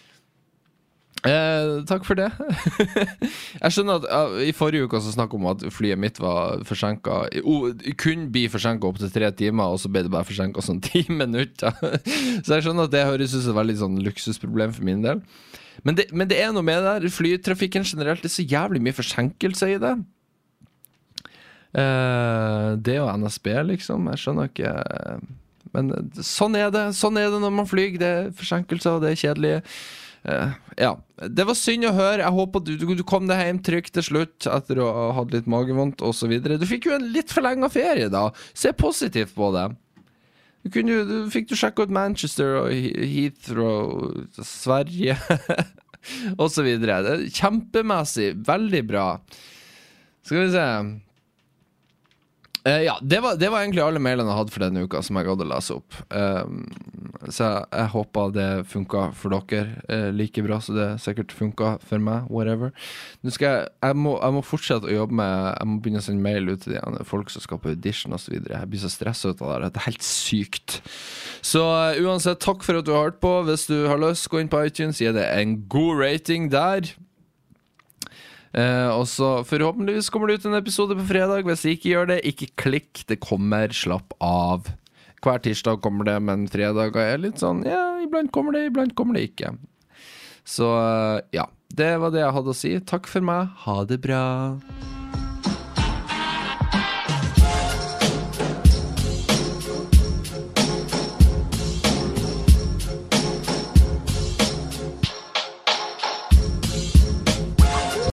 Eh, takk for det. jeg skjønner at uh, I forrige uke så snakk om at flyet mitt var forsinka. Uh, kunne bli forsinka opptil tre timer, og så ble det bare forsinka sånn ti minutter. så jeg skjønner at det høres ut som et veldig sånn luksusproblem for min del. Men det, men det, er noe med det der. Flytrafikken generelt, det er så jævlig mye forsinkelse i det. Eh, det og NSB, liksom. Jeg skjønner ikke eh, Men sånn er det. Sånn er det når man flyr. Det er forsinkelser, det er kjedelig. Eh, ja. Det var synd å høre. Jeg håper du, du, kom deg hjem trygt til slutt etter å ha hatt litt magevondt osv. Du fikk jo en litt forlenga ferie, da. Se positivt på det. Du kunne, du, fikk du sjekka ut Manchester og He- Heathrow, Sverige osv. Kjempemessig. Veldig bra. Skal vi se Eh, ja, det var, det var egentlig alle mailene jeg hadde for denne uka, som jeg gadd å lese opp. Um, så jeg, jeg håper det funka for dere uh, like bra som det sikkert funka for meg. Whatever. Nå skal jeg, jeg, må, jeg må fortsette å jobbe med Jeg må begynne å sende mail ut til de folk som skal på audition osv. Jeg blir så stressa ut av det. Det er helt sykt. Så uh, uansett, takk for at du har hørt på. Hvis du har lyst, gå inn på iTunes, gi det en god rating der. Eh, og så Forhåpentligvis kommer det ut en episode på fredag. Hvis jeg ikke gjør det, ikke klikk. Det kommer. Slapp av. Hver tirsdag kommer det, men fredager er litt sånn Ja, iblant kommer det, iblant kommer det ikke. Så eh, ja. Det var det jeg hadde å si. Takk for meg. Ha det bra.